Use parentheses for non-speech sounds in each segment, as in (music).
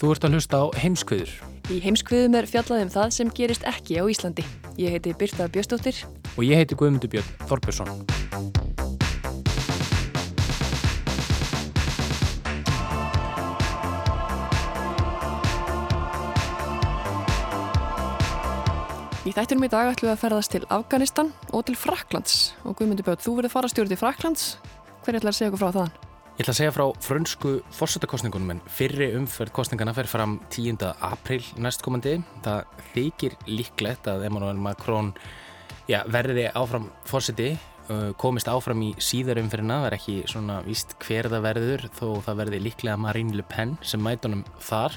Þú ert að hlusta á heimskviður Í heimskviðum er fjallað um það sem gerist ekki á Íslandi. Ég heiti Birta Bjöstóttir. og ég heiti Guðmundur Björn Þorbjörnsson. Í þættinum í dag ætlum við að ferðast til Afganistan og til Fraklands. Og Guðmundur Björn, þú verður farastjóri til Fraklands. Hver ætlar að segja okkur frá þaðan? Ég ætla að segja frá frönsku fórsetakostningunum en fyrri umferð kostningana fer fram 10. april næstkomandi. Það þykir líklegt að Emmanuel Macron já, verði áfram fórseti, uh, komist áfram í síðar umferðina. Það er ekki svona víst hver það verður þó það verði líklega Marine Le Pen sem mætunum þar.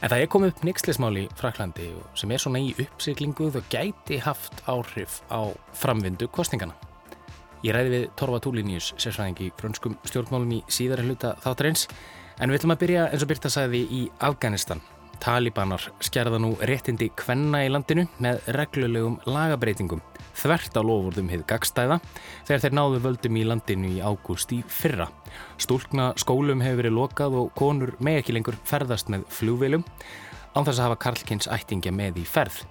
En það er komið upp neykslismál í Fraklandi sem er svona í uppsiklingu og gæti haft áhrif á framvindu kostningana. Ég ræði við Torfa Túlínius, sérsvæðingi í frönskum stjórnmálum í síðari hluta þáttarins, en við ætlum að byrja eins og Birta sagði í Afganistan. Talibanar skerða nú réttindi kvenna í landinu með reglulegum lagabreitingum, þvert á lofurðum hið gagstæða, þegar þeir náðu völdum í landinu í ágúst í fyrra. Stúlkna skólum hefur verið lokað og konur með ekki lengur ferðast með flugveilum, án þess að hafa Karlkins ættingja með í ferð.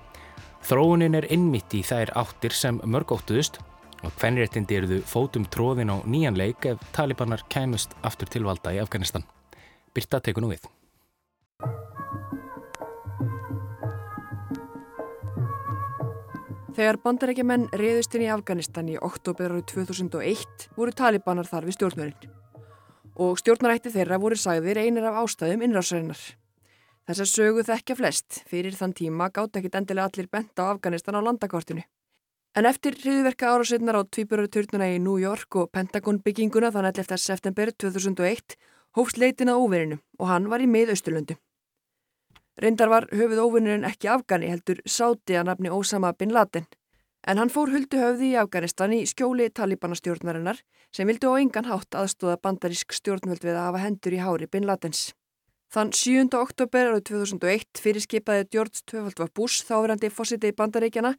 Þróunin er innmitt í þær áttir sem mörg óttuðust og hvernréttindi eruðu fótum tróðin á nýjan leik ef talibanar kæmust aftur til valda í Afganistan. Birta tekur nú við. Þegar bandarækjumenn reyðust inn í Afganistan í oktober árið 2001 voru talibanar þar við stjórnvörinn. Og stjórnarætti þeirra voru sagðir einir af ástæðum innrásarinnar. Þessar sögu þekkja flest, fyrir þann tíma gátt ekkit endilega allir benta á Afganistan á landakortinu. En eftir hriðverka árásetnar á tvíburarturnuna í New York og Pentagon bygginguna þann 11. september 2001 hófst leitin að óverinu og hann var í miðausturlöndu. Reyndar var höfuð óvinnurinn ekki Afgani heldur sáti að nafni Osama bin Laden. En hann fór huldu höfði í Afganistan í skjóli talibanastjórnarinnar sem vildu á engan hátt aðstóða bandarísk stjórnvöld við að hafa hendur í hári bin Ladens. Þann 7. oktober árið 2001 fyrirskipaði George Tvöfald Bush þáverandi fósiti í bandaríkjana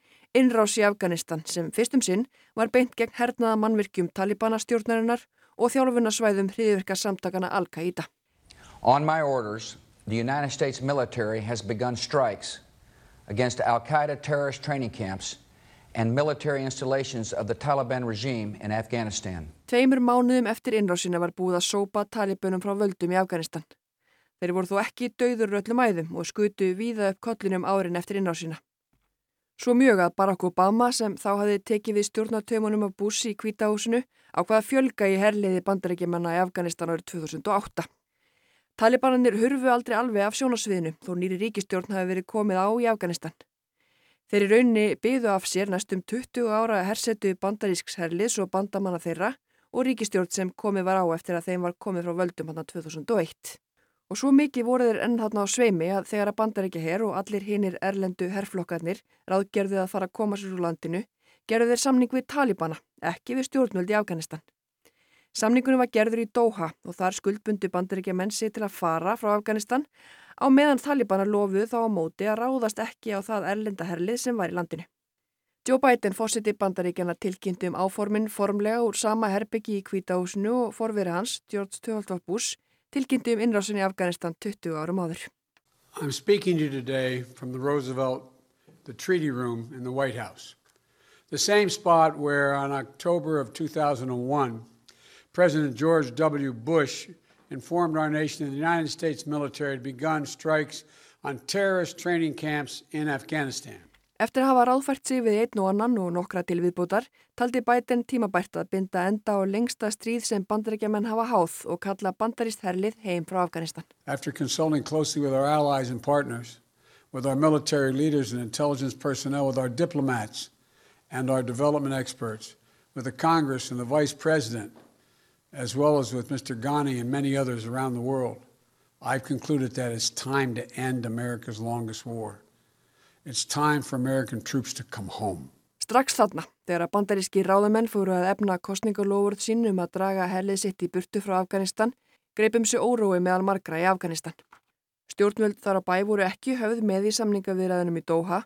innrás í Afganistan sem fyrstum sinn var beint gegn hernaða mannvirkjum talibanastjórnarinnar og þjálfunarsvæðum hriðvirka samtakana Al-Qaida. On my orders, the United States military has begun strikes against Al Qaeda terrorist training camps and military installations of the Taliban regime in Afghanistan. Tveimur mánuðum eftir innrásina var búið að sópa talibunum frá völdum í Afganistan. Þeir voru þó ekki dauður öllum æðum og skutu víða upp kollinum árin eftir innrásina. Svo mjög að Barack Obama sem þá hafði tekið við stjórnartömanum af Bush í kvítahúsinu á hvaða fjölga í herliði bandarækjumanna í Afganistan árið 2008. Talibananir hurfu aldrei alveg af sjónasviðinu þó nýri ríkistjórn hafi verið komið á í Afganistan. Þeir í raunni byðu af sér næstum 20 ára hersetu bandarísks herliðs og bandamanna þeirra og ríkistjórn sem komið var á eftir að þeim var komið frá völdum hann 2001. Og svo mikið voru þeir enn þarna á sveimi að þegar að bandaríkja herr og allir hinnir erlendu herrflokkarnir ráðgerðu að fara að koma sér úr landinu, gerðu þeir samning við Talibana, ekki við stjórnvöld í Afganistan. Samningunum var gerður í Doha og þar skuldbundu bandaríkja mennsi til að fara frá Afganistan á meðan Talibana lofuð þá á móti að ráðast ekki á það erlenda herlið sem var í landinu. Joe Biden fórsiti bandaríkjana tilkynnti um áformin formlega úr sama herbyggi í kvítahúsinu og forveri hans, George T. Bush, tilkynnti um innrásin í Afganistan 20 árum áður. I'm speaking to you today from the Roosevelt, the Treaty Room in the White House. The same spot where on October of 2001, President George W. Bush informed our nation that the United States military had begun strikes on terrorist training camps in Afghanistan. Eftir að hafa ráðfært sig við einn og annan og nokkra til viðbútar, taldi Biden tímabært að binda enda á lengsta stríð sem bandaríkjaman hafa háð og kalla bandarist herlið heim frá Afganistan. After consulting closely with our allies and partners, with our military leaders and intelligence personnel, with our diplomats and our development experts, with the Congress and the Vice President, as well as with Mr. Ghani and many others around the world, I've concluded that it's time to end America's longest war. Strax þarna, þegar að bandaríski ráðamenn fóru að efna kostningalofurð sín um að draga herlið sitt í burtu frá Afganistan, greipum sér órói meðal margra í Afganistan. Stjórnvöld þar á bæ voru ekki höfð með í samningaviðræðinum í Doha,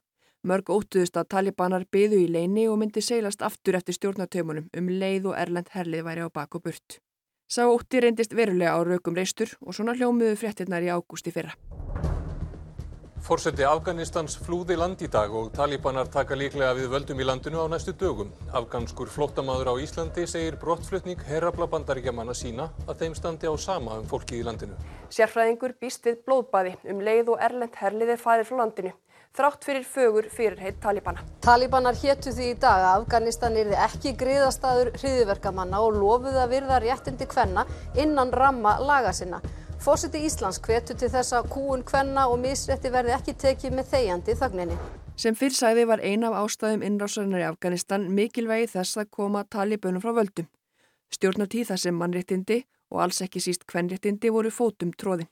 mörg óttuðust að talibanar byðu í leini og myndi seilast aftur eftir stjórnatömunum um leið og erlend herlið væri á bak og burt. Sá ótti reyndist verulega á raukum reistur og svona hljómiðu fréttinnar í ágústi fyrra. Fórseti Afganistans flúði land í dag og talibanar taka líklega við völdum í landinu á næstu dögum. Afganskur flóttamaður á Íslandi segir brottflutning herrabla bandaríkjamanna sína að þeim standi á sama um fólkið í landinu. Sérfræðingur býst við blóðbaði um leið og erlend herlið er farið frá landinu. Þrátt fyrir fögur fyrirheit talibana. Talibanar héttu því í dag að Afganistan yrði ekki griðastaður hriðiverkamanna og lofuði að virða réttindi kvenna innan ramma laga sinna. Fósiti Íslands hvetu til þess að kúun kvenna og misrétti verði ekki tekið með þegjandi þögninni. Sem fyrr sæði var ein af ástæðum innrásarinnar í Afganistan mikilvægi þess að koma talibunum frá völdum. Stjórnatíð þar sem mannréttindi og alls ekki síst kvenréttindi voru fótum tróðin.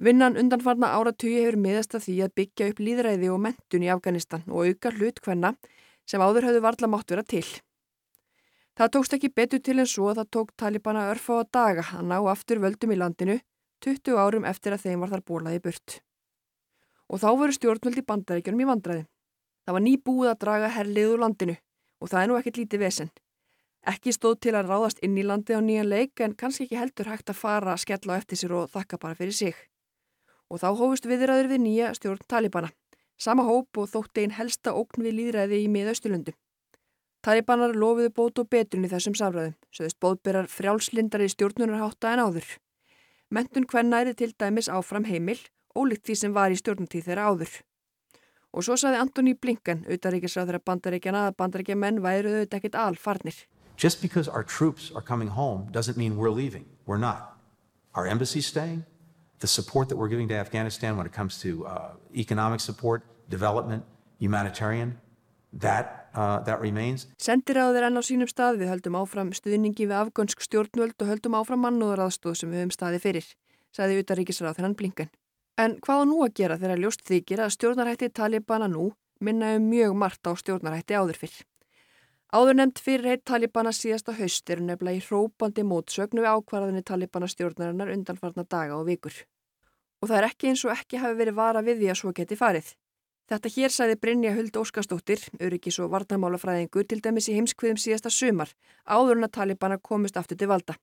Vinnan undanfarna áratugi hefur miðast að því að byggja upp líðræði og mentun í Afganistan og auka hlut kvenna sem áður höfðu varla mátt vera til. Það tókst ekki betur til en svo að það tók talibana örf á daga að ná aftur völdum í landinu 20 árum eftir að þeim var þar bólaði burt. Og þá voru stjórnvöldi bandaríkjunum í vandraði. Það var ný búið að draga herlið úr landinu og það er nú ekkert lítið vesen. Ekki stóð til að ráðast inn í landi á nýjan leik en kannski ekki heldur hægt að fara að skella á eftir sér og þakka bara fyrir sig. Og þá hófust viðræður við nýja stjórn Talibana. Sama hóp og þótti einn helsta ókn við líðræði í miðausturlundu. Talibanar lofiðu bót og betrun í þessum samræðum, söðust bóðberar frjálslindar í stjórnunarhátta en áður. Mentun hvenna er til dæmis áfram heimil, ólíkt því sem var í stjórnuntíð þeirra áður. Og svo saði Antoni Blinken, auðaríkisrað þeirra bandaríkjana að bandaríkjamenn væru auðvitað ekkit alfarnir. Just because our troops are coming home doesn't mean we're leaving. We're not. Our embassy's staying. The support that we're giving to Afghanistan when it comes to uh, economic support, development, humanitarian, that, uh, that remains. Sendiráður enn á sínum stað við höldum áfram stuðningi við afgönsk stjórnvöld og höldum áfram mannúðaraðstóð sem við höfum staði fyrir, sagði auðaríkisrað þennan Blinken. En hvað nú að gera þegar ljóst þykir að stjórnarætti Talibana nú minna um mjög margt á stjórnarætti áður fyrr? Áður nefnd fyrirheit Talibana síðasta haust eru nefnilega í hrópandi mótsögnu við ákvarðinni Talibana stjórnarinnar undanfarna daga og vikur. Og það er ekki eins og ekki hafi verið vara við því að svo geti farið. Þetta hér sæði Brynja Huld Óskarsdóttir, öryggis og varnamálafræðingur til dæmis í heimskviðum síðasta sumar, áður en að Talibana komist aftur til valda.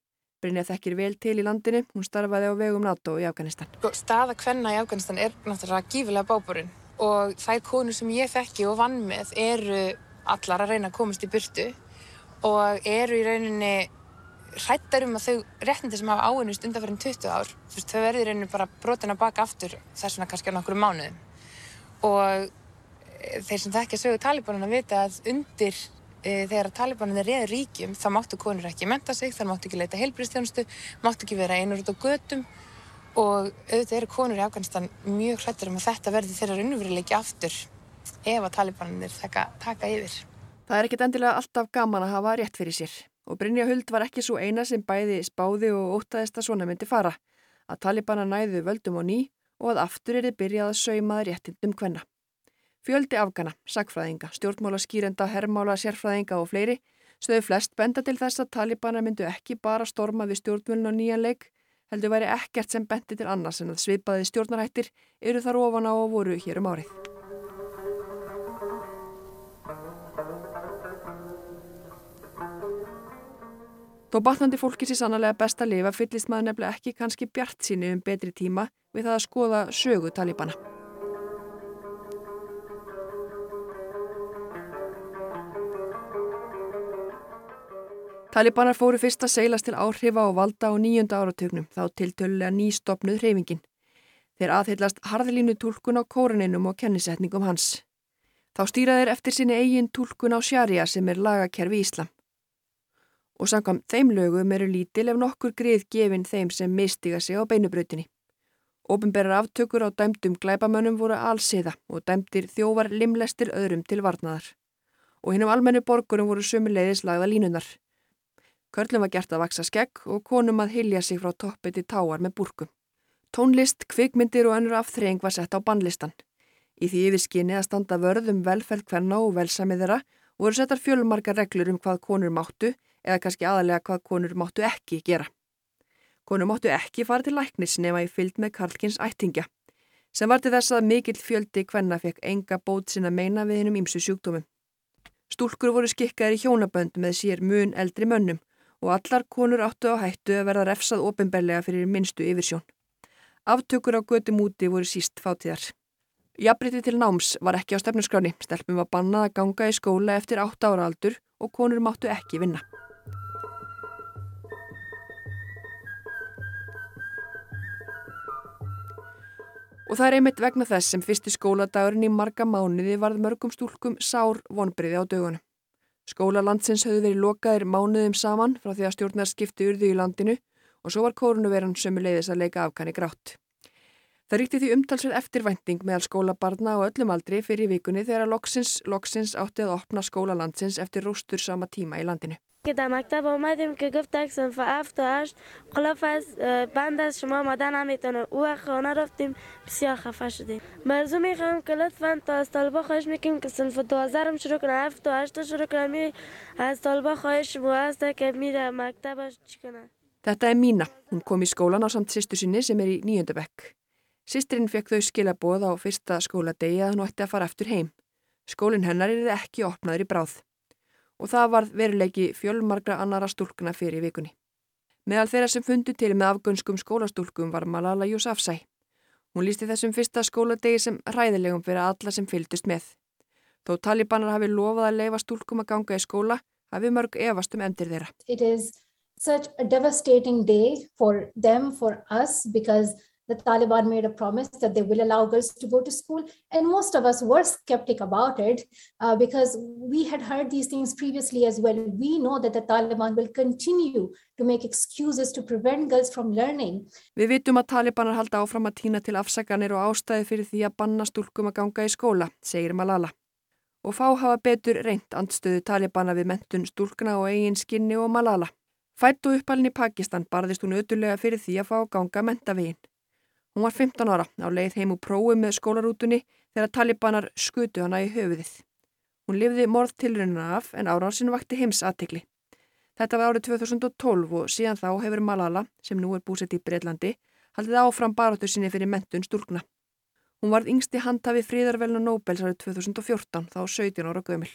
Brynja þekkir vel til í landinu, hún starfaði á vegum NATO í Afganistan. Staða kvenna í Afganistan er náttúrulega gífilega báburinn og þær konur sem ég þekki og vann með eru allar að reyna að komast í burtu og eru í rauninni hrættar um að þau réttindi sem hafa áinnust undanferðin 20 ár, þú veist, þau verður í rauninni bara brotin að baka aftur þess vegna kannski á nokkru mánuðum og þeir sem þekkja sögu talibanana vita að undir e, þegar talibanana reyður ríkjum þá máttu konur ekki menta sig, þar máttu ekki leita heilbristjónustu, máttu ekki vera einur út á götum. Og auðvitað eru konur í Afganistan mjög hrættar um að þetta verði þeirra unnveruleiki aftur ef að talibananir taka, taka yfir. Það er ekkit endilega alltaf gaman að hafa rétt fyrir sér. Og Brynja Huld var ekki svo eina sem bæði spáði og ótaðist að svona myndi fara, að talibana næðu völdum á ný og að aftur er þið byrjað að saumaða réttindum hvenna. Fjöldi afgana, sagfræðinga, stjórnmála skýrenda, herrmála, sérfræðinga og fleiri stöðu flest benda til þess að talibana myndu ekki bara storma við stjórnmjölun og nýjan leik, heldur væri ekkert sem bendi til annars en að svipaði stjórnarættir eru þar ofan á og voru hér um árið. Þó batnandi fólki sé sannlega best að lifa fyllist maður nefnilega ekki kannski bjart síni um betri tíma við það að skoða sögu talibana. Talibanar fóru fyrst að seilast til áhrifa og valda á nýjunda áratögnum þá tiltölulega nýstopnuð hreyfingin. Þeir aðhyllast harðlínu tólkun á kóraninum og kennisetningum hans. Þá stýra þeir eftir sinni eigin tólkun á sjarja sem er lagakerfi Íslam. Og sangam þeim lögum eru lítil ef nokkur grið gefin þeim sem mistiga sig á beinubrautinni. Ópenberar aftökur á dæmdum glæbamönnum voru allsiða og dæmdir þjóvar limlestir öðrum til varnaðar. Og hinn um almennu borgurum voru sömuleiðis lagða línunar. Körlum var gert að vaksa skegg og konum að hilja sig frá toppi til táar með burkum. Tónlist, kvikmyndir og önnur afþreying var sett á bannlistan. Í því yfirskinni að standa vörðum velferð hverna og velsamið þeirra voru settar fjölmarkar reglur um hvað konur máttu eða kannski aðalega hvað konur máttu ekki gera. Konur máttu ekki fara til læknis nema í fyllt með Karlkins ættingja, sem var til þess að mikill fjöldi hvenna fekk enga bót sinna meina við hennum ímsu sjúkdómum. Stúlkur voru skikkaðir í hjónabönd með sér mun eldri mönnum og allar konur áttu á hættu að verða refsað ofinbellega fyrir minnstu yfirsjón. Aftökur á götu múti voru síst fátíðar. Jafnbriti til náms var ekki á stefnusgráni, stelpum var bannað að ganga í skóla eftir 8 ára aldur og konur máttu ekki vinna. Og það er einmitt vegna þess sem fyrsti skóladagurinn í marga mánuði varð mörgum stúlkum sár vonbriði á dögunum. Skóla landsins höfðu verið lokaðir mánuðum saman frá því að stjórnar skipti urðu í landinu og svo var kórnuveran sömu leiðis að leika afkanni grátt. Það ríkti því umtalsverð eftirvænting meðal skólabarna og öllum aldri fyrir vikunni þegar loksins, loksins átti að opna skóla landsins eftir rústur sama tíma í landinu. كده مكتبة ومادم كجفت أكسن فقفت أشت خلافز بندس شما مدن عميتون وخوانا رفتیم بسیار خفش دیم مرزومی خواهم کلت فن تا از طالبا خواهش میکنیم که سنف دوازرم شروع کنه هفت و هشت شروع کنه میری از طالبا خواهش موازده که میره مکتبش چی کنه Þetta er Mína. Hún kom í skólan á samt sýstu sinni sem er í nýjöndabekk. Sistrin fekk þau skilaboð á fyrsta skóladegi að hún ætti að fara eftir heim. Skólinn hennar er ekki opnaður í bráð. Og það varð veruleiki fjölmargra annara stúlkna fyrir vikunni. Meðal þeirra sem fundu til með afgönskum skólastúlkum var Malala Yousafzai. Hún lísti þessum fyrsta skóladegi sem ræðilegum fyrir alla sem fylgdust með. Þó talibanar hafi lofað að leifa stúlkum að ganga í skóla, hafi mörg efast um endir þeirra. It is such a devastating day for them, for us, because the Taliban made a promise that they will allow girls to go to school. And most of us were skeptic about it uh, because we had heard these things previously as well. We know that the Taliban will continue to make excuses to prevent girls from learning. Við vitum að Talibanar halda áfram að týna til afsaganir og ástæði fyrir því að banna stúlkum að ganga í skóla, segir Malala. Og fá hafa betur reynd andstöðu Talibana við mentun stúlkna og eigin skinni og Malala. Fætt og uppalinn í Pakistan barðist hún ötulega fyrir því að fá ganga mentavegin. Hún var 15 ára á leið heim úr prófi með skólarútunni þegar talibanar skutu hana í höfuðið. Hún lifði morð tilrunna af en árásinu vakti heims aðtikli. Þetta var árið 2012 og síðan þá hefur Malala, sem nú er búsett í Breitlandi, haldið áfram baróttu sinni fyrir mentun stúlkna. Hún varð yngsti handhafi fríðarvelna Nobels árið 2014, þá 17 ára gömul.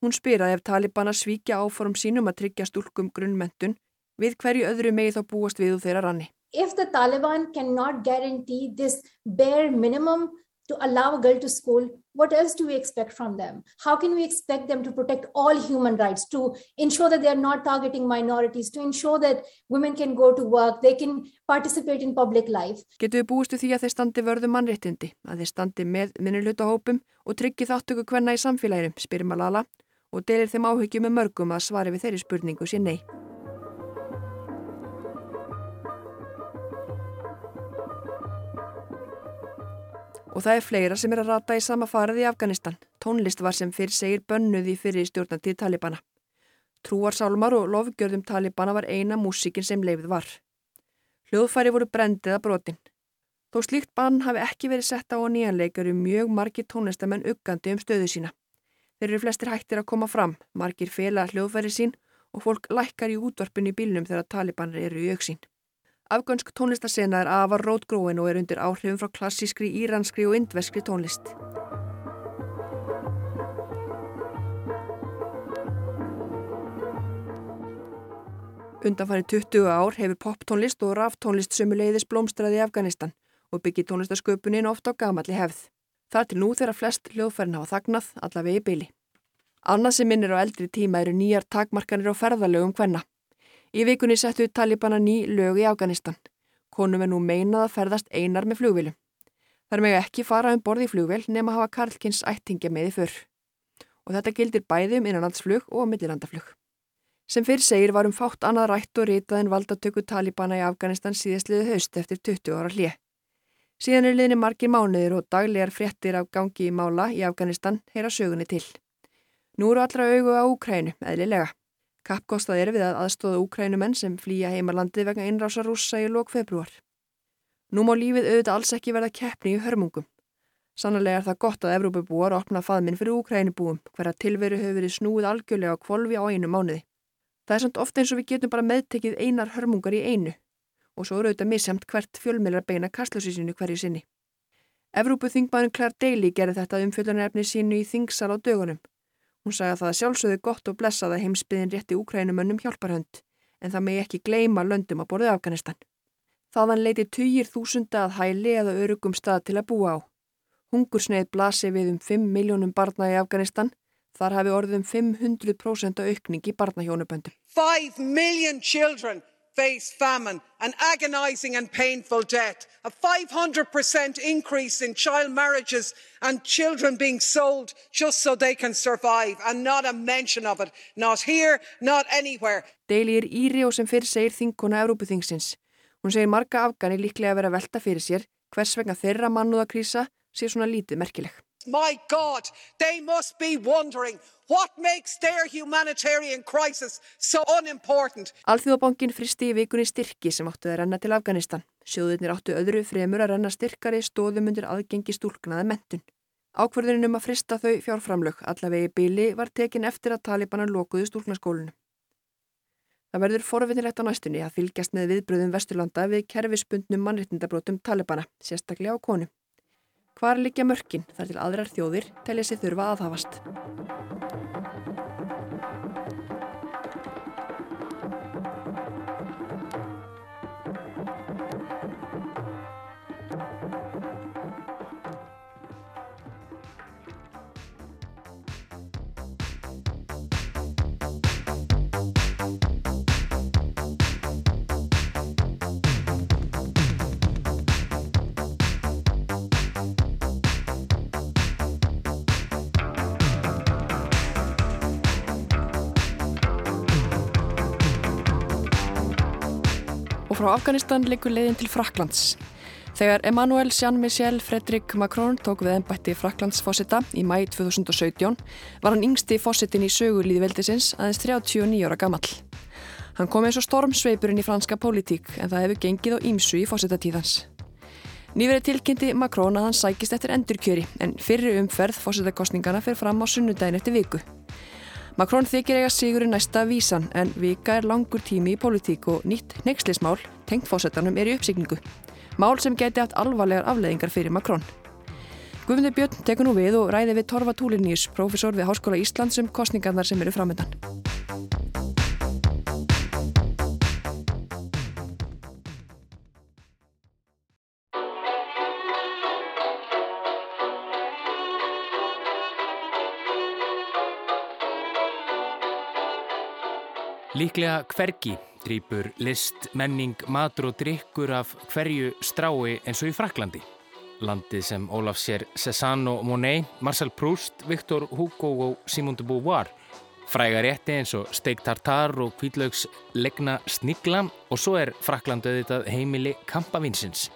Hún spyraði ef talibana svíkja áforum sínum að tryggja stúlkum grunnmentun við hverju öðru megi þá búast við úr þeirra ranni. If the Taliban cannot guarantee this bare minimum to allow a girl to school, what else do we expect from them? How can we expect them to protect all human rights, to ensure that they are not targeting minorities, to ensure that women can go to work, they can participate in public life? Getur við búistu því að þeir standi vörðu mannréttindi, að þeir standi með minnulutahópum og tryggi þáttöku hvenna í samfélaginu, spyrir Malala og delir þeim áhyggjum með mörgum að svari við þeirri spurningu sé nei. Og það er fleira sem er að rata í sama farið í Afganistan. Tónlist var sem fyrr segir bönnuð í fyrir stjórnandi talibana. Trúarsálmar og lofgjörðum talibana var eina músikin sem leifð var. Hljóðfæri voru brendið að brotin. Þó slíkt bann hafi ekki verið sett á að nýjanleikar um mjög margir tónlistamenn uggandi um stöðu sína. Þeir eru flestir hættir að koma fram, margir fela hljóðfæri sín og fólk lækkar í útvarpinu í bílnum þegar talibanir eru í auksín. Afgönsk tónlistasena er afar rótgróin og er undir áhrifum frá klassískri, íranskri og indveskri tónlist. Undanfæri 20 ár hefur poptónlist og ráftónlist sömuleiðis blómstraði í Afganistan og byggir tónlistasköpunin ofta á gamalli hefð. Þar til nú þegar flest hljóðfærin hafa þagnað allavega í byli. Annað sem minnir á eldri tíma eru nýjar takmarkanir á ferðalögum hvenna. Í vikunni settu talibana ný lög í Afganistan. Konum er nú meinað að ferðast einar með flugvilum. Þar með ekki fara um borði í flugvel nema hafa Karlkins ættingja með í fyrr. og þetta gildir bæði um innanlandsflug og millilandaflug. Sem fyrir segir varum fátt annað rætt og ritað en valdatöku Talibana í Afganistan síðastliðu haust eftir 20 ára hlið. Síðan er liðni margir mánuðir og daglegar fréttir af gangi í mála í Afganistan heyra sögunni til. Nú eru allra augu á Úkrænu, eðlilega. Kappkostað er við að aðstóða Úkrænumenn sem flýja heimalandi vegna innrása rússa í lók februar. Nú má lífið auðvitað alls ekki verða keppni í hörmungum. Sannlega er það gott að Evrópabúar opna faðminn fyrir Úkrænibúum hverja tilveru hefur verið snúið algjörlega á kvolvi á einu mánuði. Það er samt ofta eins og við getum bara meðtekið einar hörmungar í einu og svo eru auðvitað misjamt hvert fjölmeilar beina kastlösísinu hverju sinni. Evrópu þingmaðurinn Claire Daly gerði þetta umfjöldunarefni sínu í þingsal á dögunum. Hún sagði að það sjálfsögðu gott og blessað að heimsbyðin rétti Úkrænumönnum hjálparhönd en það megi ekki gleima löndum að borðið Afganistan. Þaðan leiti tugir þúsunda að hæli eða örugum stað til að búa á. Hungursneið blasi við um 5 miljónum barna í Afganistan. Þar hafi orðum 500% aukning í barnahjónuböndum. 5 million children face famine and agonizing and painful death. A 500% increase in child marriages and children being sold just so they can survive and not a mention of it. Not here, not anywhere. Deili er Íri og sem fyrir segir þinguna Európuþingsins. Hún segir marga afgani líklega að vera velta fyrir sér hvers vegna þeirra mannúðakrísa sé svona lítið merkileg. My God, they must be wondering what makes their humanitarian crisis so unimportant. Alþjóðabankin fristi í vikunni styrki sem áttu að renna til Afganistan. Sjóðurnir áttu öðru fremur að renna styrkari stóðum undir aðgengi stúlknaði mentun. Ákverðinum um að frista þau fjárframlög allavegi bíli var tekin eftir að talibanar lokuðu stúlknaskólinu. Það verður forvinnilegt á næstunni að fylgjast með viðbröðum Vesturlanda við kerfispundnum mannrittindabrótum Talibana, sérstaklega á konu. Hvar liggja mörkin þar til aðrar þjóðir telja sér þurfa aðhafast? Frá Afganistan leikur leiðin til Fraklands. Þegar Emmanuel Jean-Michel Fredrik Macron tók við ennbætti Fraklandsfossita í mæ 2017 var hann yngsti fossitin í sögulíði veldisins aðeins 39 ára gammal. Hann kom eins og stormsveipurinn í franska pólitík en það hefur gengið á ímsu í fossitatíðans. Nýverið tilkynnti Macron að hann sækist eftir endurkjöri en fyrri umferð fossitakostningana fyrir fram á sunnudagin eftir viku. Macron þykir eiga sigurinn næsta vísan en vika er langur tími í politík og nýtt neykslismál tengt fósettanum er í uppsigningu. Mál sem geti haft alvarlegar afleðingar fyrir Macron. Guðmundur Björn tekur nú við og ræði við Torfa Túlinís, profesor við Háskóla Íslands um kostningarnar sem eru framöndan. Líklega hvergi drýpur list, menning, matur og drikkur af hverju strái eins og í Fraklandi. Landið sem Ólaf sér Cézanne og Monet, Marcel Proust, Victor Hugo og Simone de Beauvoir. Fræga rétti eins og steik tartar og kvítlaugs legna snigla og svo er Frakland auðvitað heimili kampavinsins.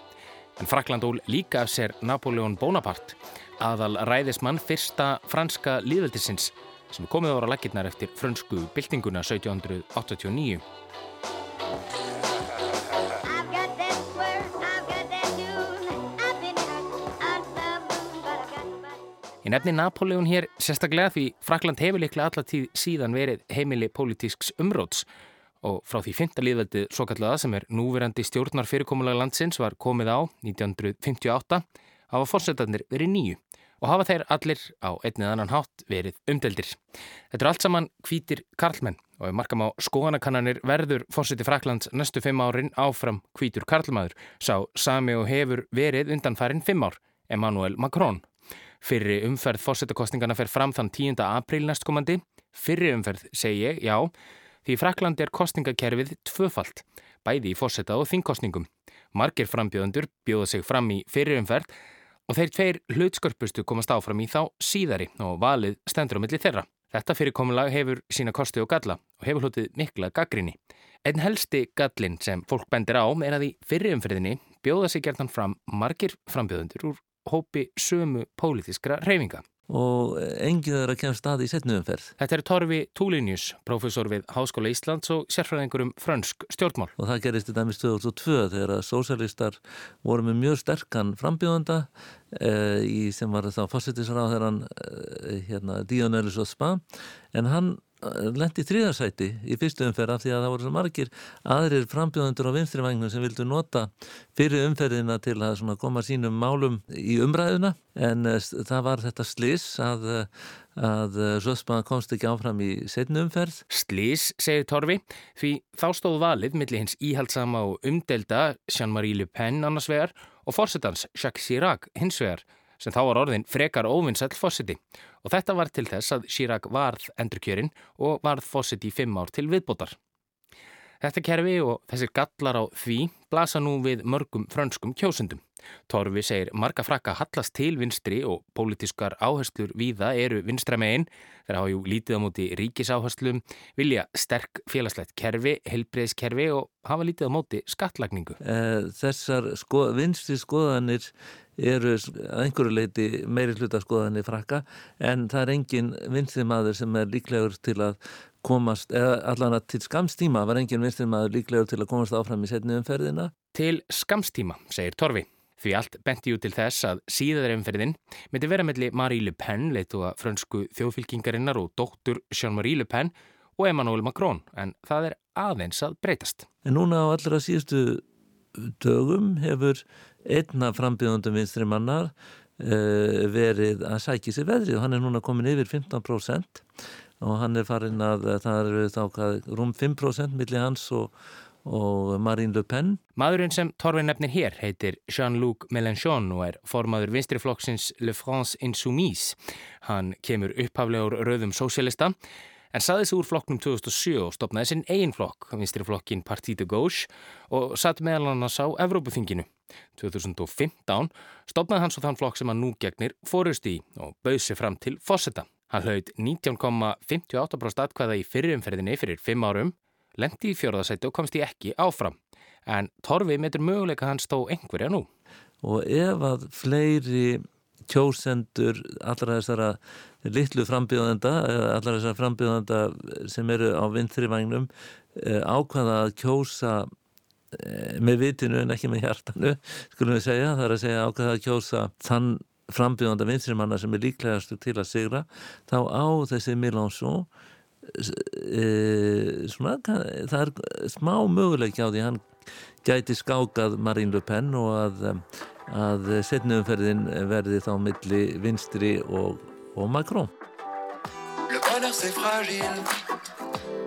En Frakland ól líka af sér Napoleon Bonaparte, aðal ræðismann fyrsta franska líðveldisins sem komið ára lakirnar eftir frönsku byltinguna 1789. Ég nefni Napoleon hér sérstaklega því Frakland hefur líklega allatíð síðan verið heimili pólitísks umróts og frá því fynda líðveldið svo kallaða sem er núverandi stjórnar fyrirkomulega landsins var komið á 1958 hafa fórsetarnir verið nýju og hafa þeir allir á einnið annan hátt verið umdeldir. Þetta er allt saman hvítir karlmenn og ef markam á skoðanakannanir verður fórseti Fraklands næstu fimm árin áfram hvítur karlmaður sá sami og hefur verið undanfærin fimm ár, Emmanuel Macron. Fyrri umferð fórsetakostningana fer fram þann 10. apríl næstkomandi. Fyrri umferð segi ég, já, því Frakland er kostningakerfið tvöfalt, bæði í fórseta og þingkostningum. Margir frambjöðendur bjóða sig fram í fyrri umferð og þeir tveir hlutskörpustu komast áfram í þá síðari og valið stendur á milli þeirra. Þetta fyrirkomulag hefur sína kosti og galla og hefur hlutið mikla gaggrinni. Einn helsti gallin sem fólk bendir á er að í fyrirumferðinni bjóða sig gertan fram margir frambjöðundur úr hópi sömu pólitískra reyfinga og engið er að kemja staði í setnuumferð. Þetta er Torfi Túlinius, profesor við Háskóla Íslands og sérfræðingur um frönsk stjórnmál. Og það gerist í dæmis 2002 þegar að sósjálistar voru með mjög sterkan frambjóðanda eh, í sem var þá fórsettisráð þegar hann eh, hérna, Díon Elisóð Spa en hann lendi þrýðarsæti í fyrstu umferð af því að það voru margir aðrir frambjóðundur á vinstrivagnum sem vildu nota fyrir umferðina til að koma sínum málum í umræðuna en eh, það var þetta slis að að Röspa komst ekki áfram í setnu umferð. Slis, segir Torfi, því þá stóð valið millir hins íhaldsama og umdelda Jean-Marie Le Pen annars vegar og fórsetans Jacques Chirac hins vegar sem þá var orðin frekar óvinnsall fósiti og þetta var til þess að Chirac varð endurkjörin og varð fósiti í fimm ár til viðbótar. Þetta kerfi og þessir gallar á því blasa nú við mörgum frönskum kjósundum. Torfi segir marga frakka hallast til vinstri og pólitískar áherslur víða eru vinstra megin. Þeir hafa jú lítið á móti ríkisáherslum, vilja sterk félagslegt kerfi, helbreyðskerfi og hafa lítið á móti skattlagningu. Eh, þessar sko, vinstri skoðanir eru einhverju leiti meiri hluta skoðanir frakka en það er engin vinstri maður sem er líklegur til að komast, eða allan að til skamstíma var engin vinstri maður líklegur til að komast áfram í setni umferðina. Til skamstíma, segir Torfi. Því allt benti jú til þess að síðaðarumferðin myndi vera melli Marie Le Pen, leitu að frönsku þjóðfylkingarinnar og dóttur Jean-Marie Le Pen og Emmanuel Macron, en það er aðeins að breytast. En núna á allra síðustu dögum hefur einna frambíðundum vinstri mannar uh, verið að sækja sér veðrið og hann er núna komin yfir 15% og hann er farin að það eru þá rúm 5% millir hans og og Marine Le Pen. Maðurinn sem Torfinn nefnir hér heitir Jean-Luc Mélenchon og er formaður vinstriflokksins Le France Insoumise. Hann kemur upphaflegur rauðum sósélista en saði sig úr flokknum 2007 og stopnaði sinn eigin flokk, vinstriflokkin Parti de Gauche og satt meðal annars á Evrópuþinginu. 2015 stopnaði hann svo þann flokk sem hann nú gegnir fórust í og bauð sér fram til fósetta. Hann hlaut 19,58% atkvæða í fyrirumferðinni fyrir fimm árum lendi í fjörðarsæti og komst í ekki áfram. En Torfi metur möguleika hans þó einhverja nú. Og ef að fleiri kjósendur allra þessara litlu frambíðanda, allra þessara frambíðanda sem eru á vinþrivagnum eh, ákvaða að kjósa eh, með vitinu en ekki með hjartanu, skulum við segja, það er að segja ákvaða að kjósa þann frambíðanda vinþrimanna sem er líklegastu til að sigra, þá á þessi Milánsó e, svona, það er smá möguleik á því hann gæti skákað Marine Le Pen og að, að setnumferðin verði þá milli vinstri og, og Macron. Le bonheur c'est fragile.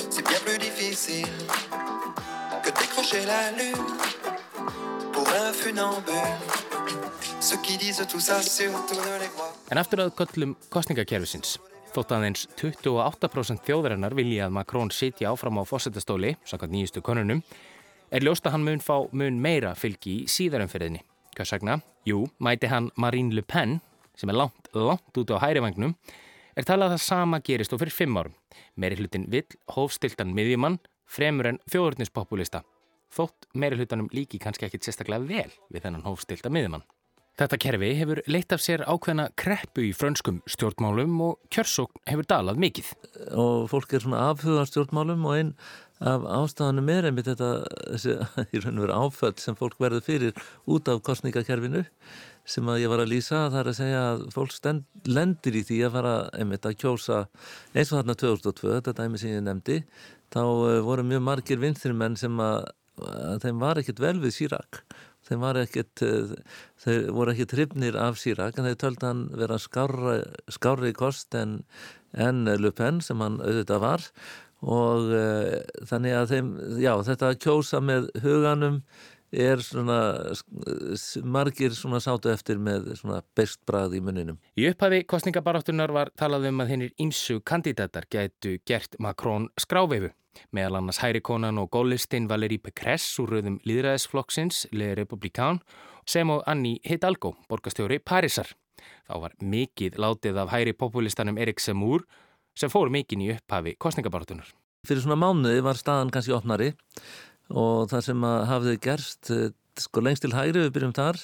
C'est bien plus difficile Que décrocher la lune Pour un funambule En aftur að köllum kostningakerfisins Þótt aðeins 28% þjóðarinnar vilja að Macron sitja áfram á fósettastóli, sakað nýjustu konunum, er ljóst að hann mun fá mun meira fylgi í síðarumferðinni. Hvað sagna? Jú, mæti hann Marine Le Pen, sem er langt, langt út á hærivagnum, er talað að það sama gerist og fyrir fimm árum. Meiri hlutin vill hófstiltan miðjumann, fremur en þjóðurnispopulista. Þótt meiri hlutanum líki kannski ekkit sérstaklega vel við þennan hófstilta miðjumann. Þetta kerfi hefur leitt af sér ákveðna kreppu í frönskum stjórnmálum og kjörsókn hefur dalað mikið. Og fólk er svona afhuga stjórnmálum og einn af ástafanum er einmitt þetta þessi, (laughs) í raun og veru áföll sem fólk verður fyrir út af kostningakerfinu sem að ég var að lýsa. Það er að segja að fólk stend, lendir í því að fara einmitt að kjósa eins og þarna 2002, þetta dæmi sem ég nefndi, þá eh, voru mjög margir vinstrimenn sem að, að þeim var ekkert vel við Sýrak þeim var ekkert eh, þeir voru ekkert hrifnir af Sýrak en þeir töldi hann vera skárri kost en, en Le Pen sem hann auðvitað var og uh, þannig að þeim, já þetta kjósa með huganum er svona margir svona sátu eftir með svona bestbrað í muninum. Í upphafi kostningabaráttunar var talað um að hennir ímsu kandidatar gætu gert Makrón skrávefu. Meðal annars hæri konan og gólistinn Valérie Pécresse úr rauðum líðræðisflokksins, Le Republikán sem og Annie Hidalgo, borgastjóri Parísar. Þá var mikið látið af hæri populistanum Erik Semur sem fór mikinn í upphafi kostningabartunar. Fyrir svona mánuði var staðan kannski opnari og það sem hafði gerst eh, sko lengst til hægri við byrjum þar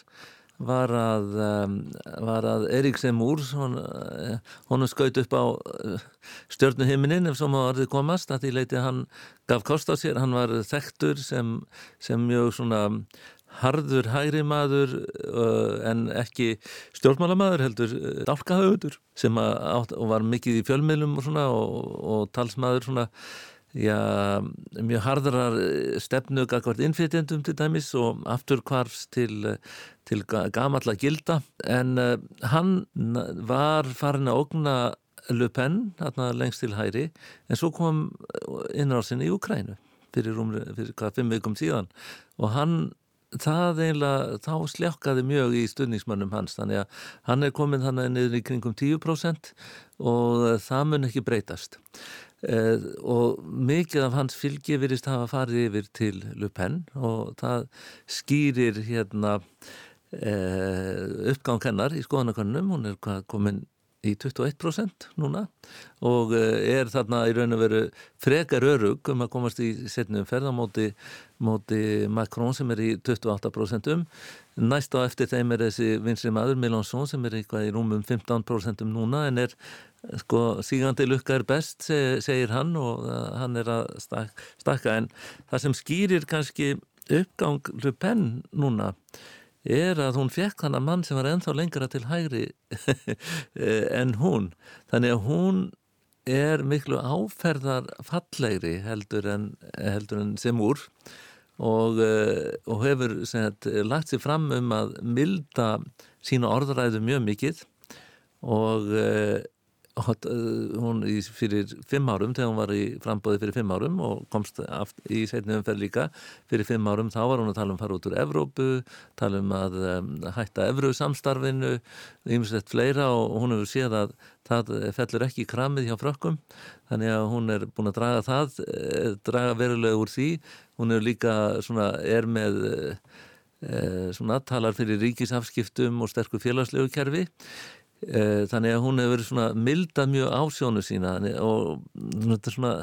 var að, um, var að Erik Semúr honum hon skaut upp á eh, stjörnuhiminin ef svo má orðið komast að því leiti að hann gaf kost á sér, hann var þekktur sem, sem mjög svona harður hægri maður uh, en ekki stjórnmálamadur heldur dálkahauður sem átt, var mikið í fjölmiðlum og, svona, og, og talsmaður svona Já, mjög harðarar stefnu gagvart innflytjendum til dæmis og aftur kvarfs til, til gamalla gilda. En uh, hann var farin að ógna Le Pen, hérna lengst til hæri en svo kom innrásin í Ukrænu fyrir, um, fyrir hvað fimm vikum síðan. Og hann það eiginlega, þá sljákkaði mjög í stundningsmönnum hans, þannig að hann er komin þannig niður í kringum 10% og það mun ekki breytast Eh, og mikið af hans fylgi virist hafa farið yfir til Le Pen og það skýrir hérna eh, uppgang hennar í skoðanakönnum, hún er komin í 21% núna og eh, er þarna í raun og veru frekar örug um að komast í setnum ferðamóti móti Macron sem er í 28% um næst á eftir þeim er þessi vinstri maður Mélenchon sem er í rúmum 15% um núna en er sko sígandi lukka er best segir hann og eh, hann er að stakka en það sem skýrir kannski uppgang Le Pen núna er að hún fekk hann að mann sem var ennþá lengra til hægri (laughs) en hún. Þannig að hún er miklu áferðar fallegri heldur en, heldur en sem úr og, eh, og hefur sagt, lagt sér fram um að milda sína orðræðu mjög mikið og eh, Eh, hún fyrir fimm árum þegar hún var í frambóði fyrir fimm árum og komst í setni umferð líka fyrir fimm árum þá var hún að tala um fara út úr Evrópu, tala um að um, hætta Evru samstarfinu ymslegt fleira og hún hefur séð að það fellur ekki í kramið hjá frökkum. Þannig að hún er búin að draga það eh, draga verulega úr því. Hún er líka svona er með e, svona talar fyrir ríkisafskiptum og sterkur félagslegu kerfi. Eh, þannig að hún hefur verið svona milda mjög ásjónu sína og þetta er svona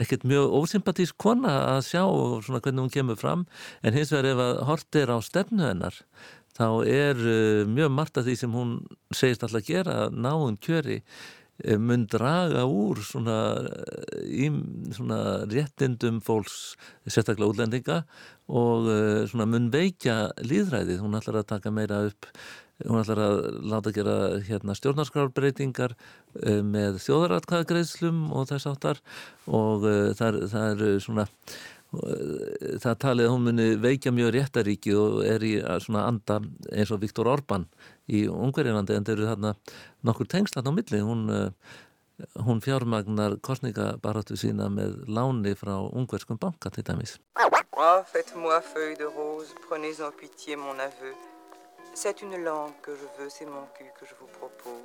ekkert mjög ósympatísk kona að sjá svona hvernig hún kemur fram. En hins vegar ef að hortir á stefnu hennar þá er uh, mjög margt af því sem hún segist alltaf að gera náinn kjöri uh, mun draga úr svona, í, svona réttindum fólks sérstaklega útlendinga og svona mun veikja líðræðið, hún ætlar að taka meira upp hún ætlar að láta gera hérna, stjórnarskrárbreytingar uh, með þjóðaratkvæðagreðslum og þess áttar og það, það er svona uh, það talið að hún muni veikja mjög réttaríki og er í svona anda eins og Viktor Orbán í Ungverðinlandi en þeir eru þarna nokkur tengslan á milli. Hún, hún fjármagnar kostningabaratu sína með láni frá ungverskum banka til dæmis. Oh, Faites-moi feuille de rose, prenez en pitié mon aveu C'est une langue que je veux, c'est mon cul que je vous propose.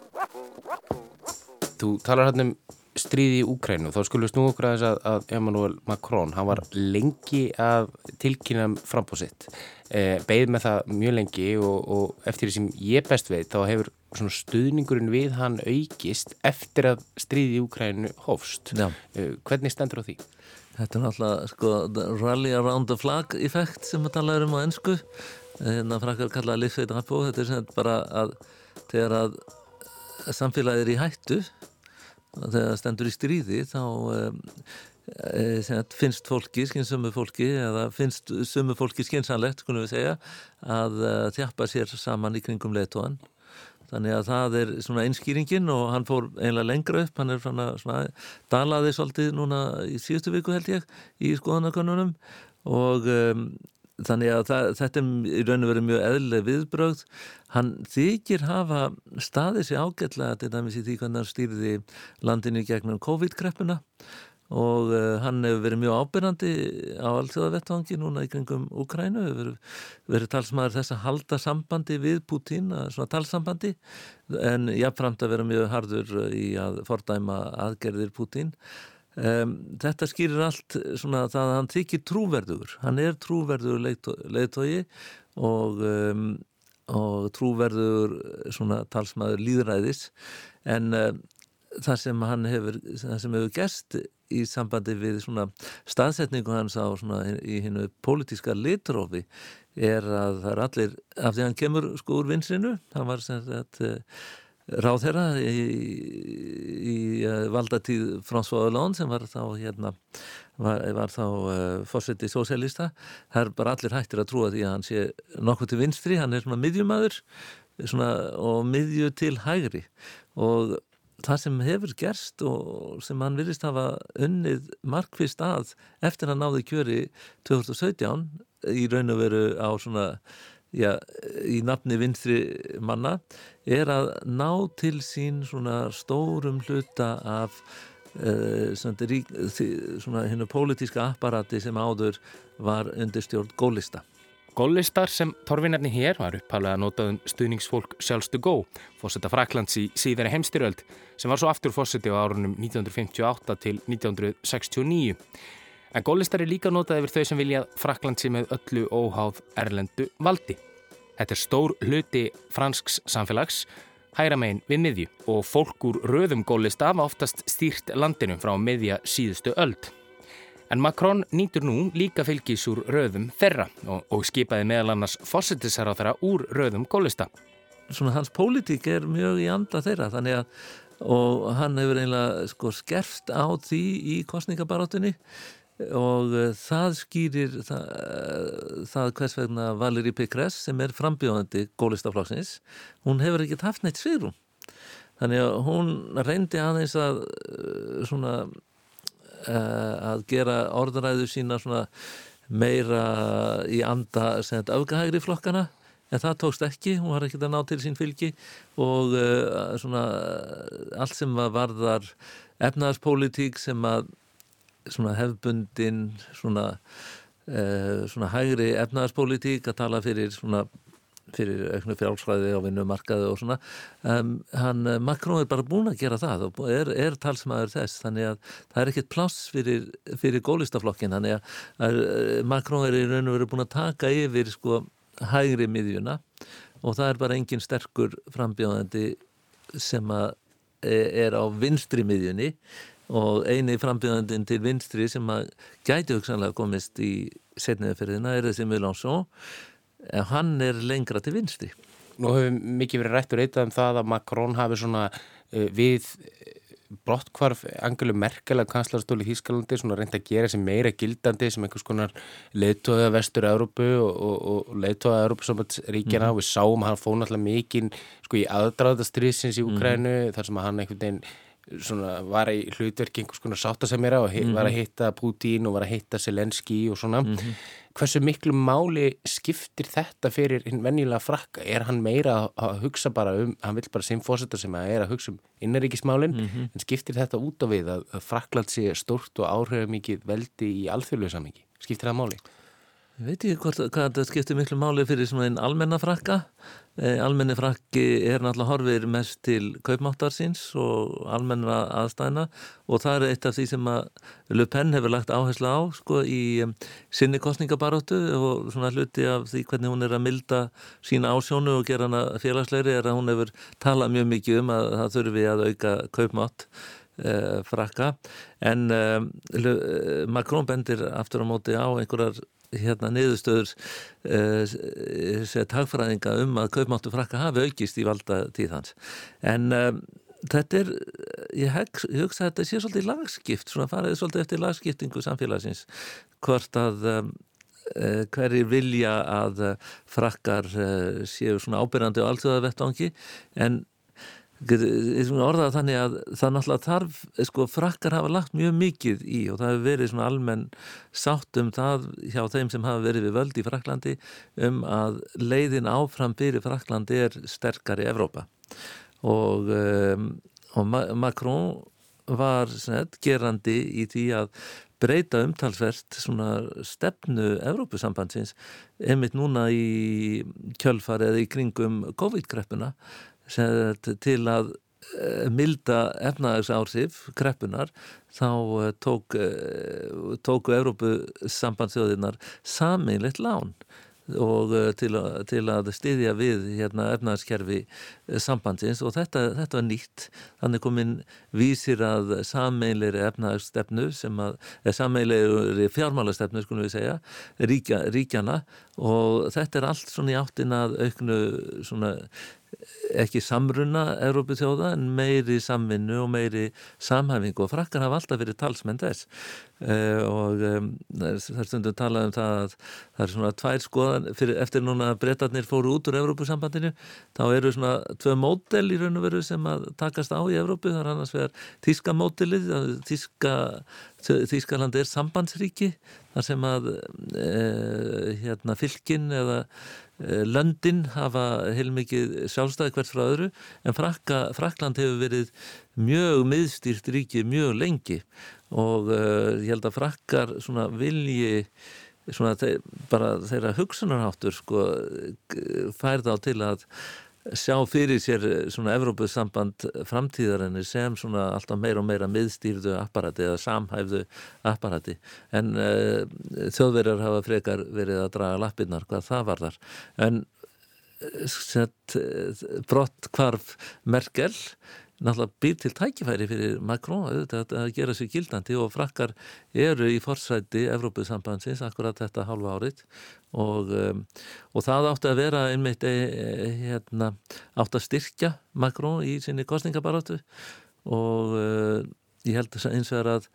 Þú talar hérna um stríði í Úkrænu, þá skulum við snú okkur aðeins að, að Emmanuel Macron, hann var lengi að tilkynna frambóðsitt, eh, beigð með það mjög lengi og, og eftir því sem ég best veit þá hefur stuðningurinn við hann aukist eftir að stríði í Úkrænu hófst. Eh, hvernig stendur á því? Þetta er náttúrulega sko, rally around the flag effekt sem við talaðum um á ennsku hérna frakkar kallaða livsveit rappó þetta er sem bara að þegar að samfélagið er í hættu þegar það stendur í stríði þá e, finnst fólki, skynsömmu fólki eða finnst sömmu fólki skynsanlegt skulum við segja að e, þjappa sér saman í kringum leituan þannig að það er svona einskýringin og hann fór einlega lengra upp. Hann er svona, svona dalaði svolítið núna í síðustu viku held ég í skoðanakonunum og um, þannig að það, þetta er í raun og verið mjög eðlileg viðbrögð. Hann þykir hafa staðið sér ágætlega til dæmis í því hvernig hann stýrði landinu gegnum COVID-kreppuna og uh, hann hefur verið mjög ábyrgandi á alltjóðavettvangi núna í kringum Ukrænu, hefur verið talsmaður þess að halda sambandi við Putin, svona talsambandi en jáfnframt að vera mjög hardur í að fordæma aðgerðir Putin Um, þetta skýrir allt svona það að hann þykir trúverður hann er trúverður leiðtói og um, og trúverður svona talsmaður líðræðis en uh, það sem hann hefur það sem hefur gerst í sambandi við svona staðsetningu hans á svona í hinnu pólitíska litrófi er að það er allir af því hann kemur sko úr vinsrinu hann var sem sagt uh, ráðherra í, í uh, valdatíð François Hollande sem var þá hérna var, var þá uh, fórsetið sósélista það er bara allir hættir að trúa því að hann sé nokkuð til vinstri, hann er svona miðjumæður svona, og miðju til hægri. Og það sem hefur gerst og sem hann virðist hafa unnið markvist að eftir að náði kjöri 2017 í raun og veru á svona já, í nafni vinstri manna er að ná til sín svona stórum hluta af uh, svona hennu pólitíska apparati sem áður var undir stjórn gólista Góllistar sem torfinarni hér var upphálega að notað um stuðningsfólk sjálfstu gó, fósetta Fraklands í síðari heimstyröld, sem var svo aftur fósetti á árunum 1958 til 1969. En góllistar er líka notað yfir þau sem vilja Fraklandsi með öllu óháð erlendu valdi. Þetta er stór hluti fransks samfélags, hæra megin við miðju og fólk úr röðum gólista var oftast stýrt landinu frá miðja síðustu öld. En Macron nýtur nú líka fylgis úr röðum þeirra og, og skipaði meðal annars fósittisar á þeirra úr röðum gólista. Svona hans pólitík er mjög í anda þeirra þannig að og hann hefur einlega sko skerft á því í kostningabarátunni og uh, það skýrir það, það hvers vegna Valérie Pécresse sem er frambjóðandi gólistaflokksins, hún hefur ekkert haft neitt sviðrum. Þannig að hún reyndi aðeins að uh, svona Eh, að gera orðuræðu sína svona meira í anda afgahægri flokkana en það tókst ekki, hún var ekki að ná til sín fylgi og uh, svona allt sem var varðar efnaðarspolítík sem að svona hefbundin svona, uh, svona hægri efnaðarspolítík að tala fyrir svona fyrir auknu frjálsræði á vinnumarkaði og svona. Um, hann, eh, Macron er bara búin að gera það og er, er talsmaður þess. Þannig að það er ekkit pláss fyrir, fyrir gólistaflokkin þannig að, að eh, Macron er í raun og veru búin að taka yfir sko hægri miðjuna. Og það er bara engin sterkur frambjóðandi sem að e, er á vinstri miðjunni og eini frambjóðandin til vinstri sem að gæti hugsanlega komist í setniðaferðina er þessi Mélancon en hann er lengra til vinstri. Nú hefur mikið verið rættur eitthvað um það að Macron hafi svona uh, við brottkvarf Angelu Merkel að kanslarastóli í Þýskalandi svona reynd að gera sem meira gildandi sem einhvers konar leittóða vestur Európu og, og, og leittóða Európusambandsríkjana mm -hmm. og við sáum hann fóð náttúrulega mikið sko í aðdraðastriðsins í Ukrænu mm -hmm. þar sem hann einhvern veginn svona var í hlutverki einhvers konar sáttasemjara og mm -hmm. var að hitta Putin og var að hitta Selenski og svona mm -hmm hversu miklu máli skiptir þetta fyrir hinn venjulega frakka? Er hann meira að hugsa bara um, hann vil bara sem fósetta sem að er að hugsa um innaríkismálinn, mm -hmm. en skiptir þetta út á við að, að Frakland sé stort og áhrifamikið veldi í alþjóðlega samingi? Skiptir það máli? Ég veit ekki hvort, hvað þetta skiptir miklu máli fyrir svona einn almennafrakka. E, almenni frakki er náttúrulega horfir mest til kaupmáttarsins og almenna aðstæðina og það er eitt af því sem að Le Pen hefur lagt áherslu á sko í sinni kostningabaróttu og svona hluti af því hvernig hún er að milda sína ásjónu og gera hana félagsleiri er að hún hefur talað mjög mikið um að það þurfi að auka kaupmátt e, frakka. En e, Macron bendir aftur á móti á einhverjar hérna niðurstöður uh, set hagfræðinga um að kaupmáttu frakka hafi aukist í valda tíð hans. En um, þetta er ég, heg, ég hugsa að þetta sé svolítið lagskipt svona faraði svolítið eftir lagskiptingu samfélagsins hvort að um, uh, hverjir vilja að uh, frakkar séu svona ábyrjandi á alltjóðavettangi en orðað þannig að það náttúrulega þarf, sko, frakkar hafa lagt mjög mikið í og það hefur verið svona almenn sátt um það hjá þeim sem hafa verið við völd í Fraklandi um að leiðin áfram fyrir Fraklandi er sterkar í Evrópa. Og, um, og Macron var snett, gerandi í því að breyta umtalsvert svona stefnu Evrópusambandsins einmitt núna í kjölfar eða í kringum COVID-kreppuna til að eh, milda efnaðarsárif kreppunar þá eh, tók, eh, tóku Európu sambandsjóðinar saminleitt lán og til, til að styðja við hérna efnaðskerfi uh, sambandsins og þetta, þetta var nýtt. Þannig komin vísir að sammeinleiri efnaðsstefnu sem að, eða sammeinleiri fjármálastefnu skulum við segja, ríkja, ríkjana og þetta er allt svona í áttin að auknu svona ekki samruna Európu þjóða en meiri samvinnu og meiri samhæfingu. Og frakkar hafa alltaf verið talsmenn þess og um, það er stundum talað um það að það er svona tvær skoðan fyrir, eftir núna að breytarnir fóru út úr Európusambandinu þá eru svona tvö mótel í raun og veru sem að takast á í Európu það er annars vegar Tíska mótelið Tíska, Tískaland er sambandsríki þar sem að uh, hérna fylkin eða Eh, Löndin hafa heilmikið sjálfstæði hvert frá öðru en Frakka, Frakland hefur verið mjög miðstýrt ríki mjög lengi. Og uh, ég held að Frakkar svona vilji svona þeir, bara þeirra hugsunarháttur sko færða á til að sjá fyrir sér svona Evrópussamband framtíðarinni sem svona alltaf meira og meira miðstýrðu apparati eða samhæfðu apparati. En uh, þjóðverjar hafa frekar verið að draga lappinnar hvað það var þar en sett brott kvarf Merkel náttúrulega býr til tækifæri fyrir Macron auðvitað að gera sér gildandi og frakkar eru í forsæti Evrópusambansins akkurat þetta halva árið og, um, og það átti að vera einmitt e, e, hérna, átti að styrkja Macron í sinni kostningabarátu og uh, ég held eins og að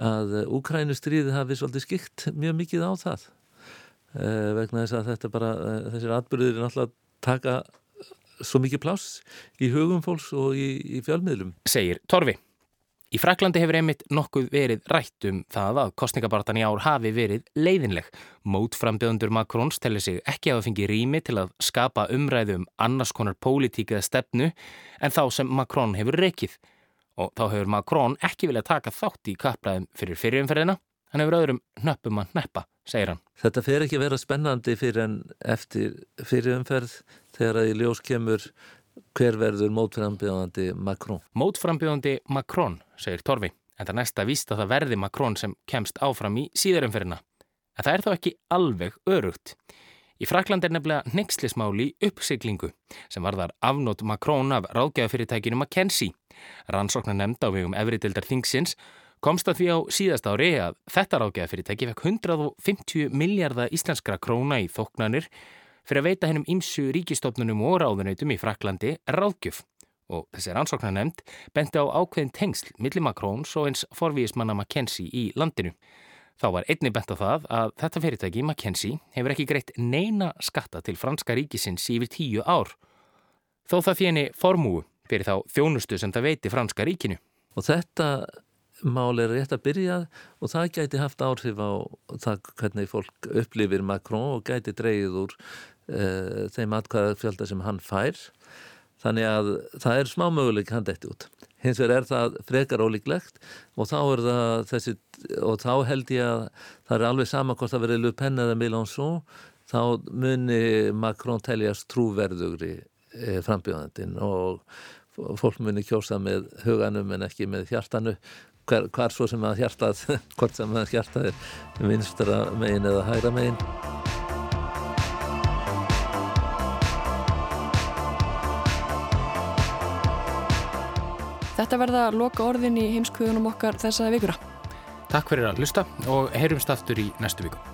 að Úkrænustriði hafi svolítið skikt mjög mikið á það vegna þess að þetta bara þessir atbyrðir náttúrulega taka svo mikið pláss í hugum fólks og í, í fjölmiðlum. Segir Torfi. Í Fraklandi hefur einmitt nokkuð verið rætt um það að kostningabartan í ár hafi verið leiðinleg. Mótframbjöðundur Macrons tellir sig ekki að fengi rými til að skapa umræðu um annars konar pólitík eða stefnu en þá sem Macron hefur rekið. Og þá hefur Macron ekki viljað taka þátt í kappræðum fyrir fyrirumferðina, hann hefur öðrum nöppum að neppa, segir hann. Þetta fer ekki að vera spennandi fyrir en eftir fyrirumferð þegar að í ljós kemur hver verður mótframbjóðandi Macron. Mótframbjóðandi Macron, segir Torfi, en það næsta víst að það verði Macron sem kemst áfram í síðarumferina. En það er þá ekki alveg örugt. Í Frakland er nefnilega nexlismáli uppsiglingu sem varðar afnót Macron af ráðgæðafyrirtækinu McKenzie. Rannsóknar nefnd á vegum Evritildar Thingsins komst að því á síðast ári að þetta ráðgæðafyrirtæki fekk 150 miljardar íslenskra króna í þoknanir fyrir að veita hennum ímsu ríkistofnunum og ráðunautum í Fraklandi ráðgjöf og þessi rannsóknar nefnd benti á ákveðin tengsl millir Macróns og eins forvíismanna McKenzie í landinu. Þá var einni bent á það að þetta fyrirtæki, McKenzie, hefur ekki greitt neina skatta til franska ríkisins yfir tíu ár. Þó það þjeni formúu fyrir þá þjónustu sem það veiti franska ríkinu. Og þetta mál er rétt að byrja og það gæti haft áhrif á það hvernig fólk upplifir Macron og gæti dreyið úr uh, þeim atkvæðarfjölda sem hann fær þannig að það er smá möguleik hann detti út. Hins vegar er það frekar ólíklegt og þá er það þessi, og þá held ég að það er alveg sama hvort það verið Le Pen eða Mélenchon þá muni Macron teljast trúverðugri eh, frambjóðandin og fólk muni kjósa með huganum en ekki með hjartanu hver, hvar svo sem að hjartað (laughs) hvort sem að hjartað er vinstra megin eða hægra megin Þetta verða loka orðin í heimskuðunum okkar þessaði vikura. Takk fyrir að hlusta og heyrumst aftur í næstu viku.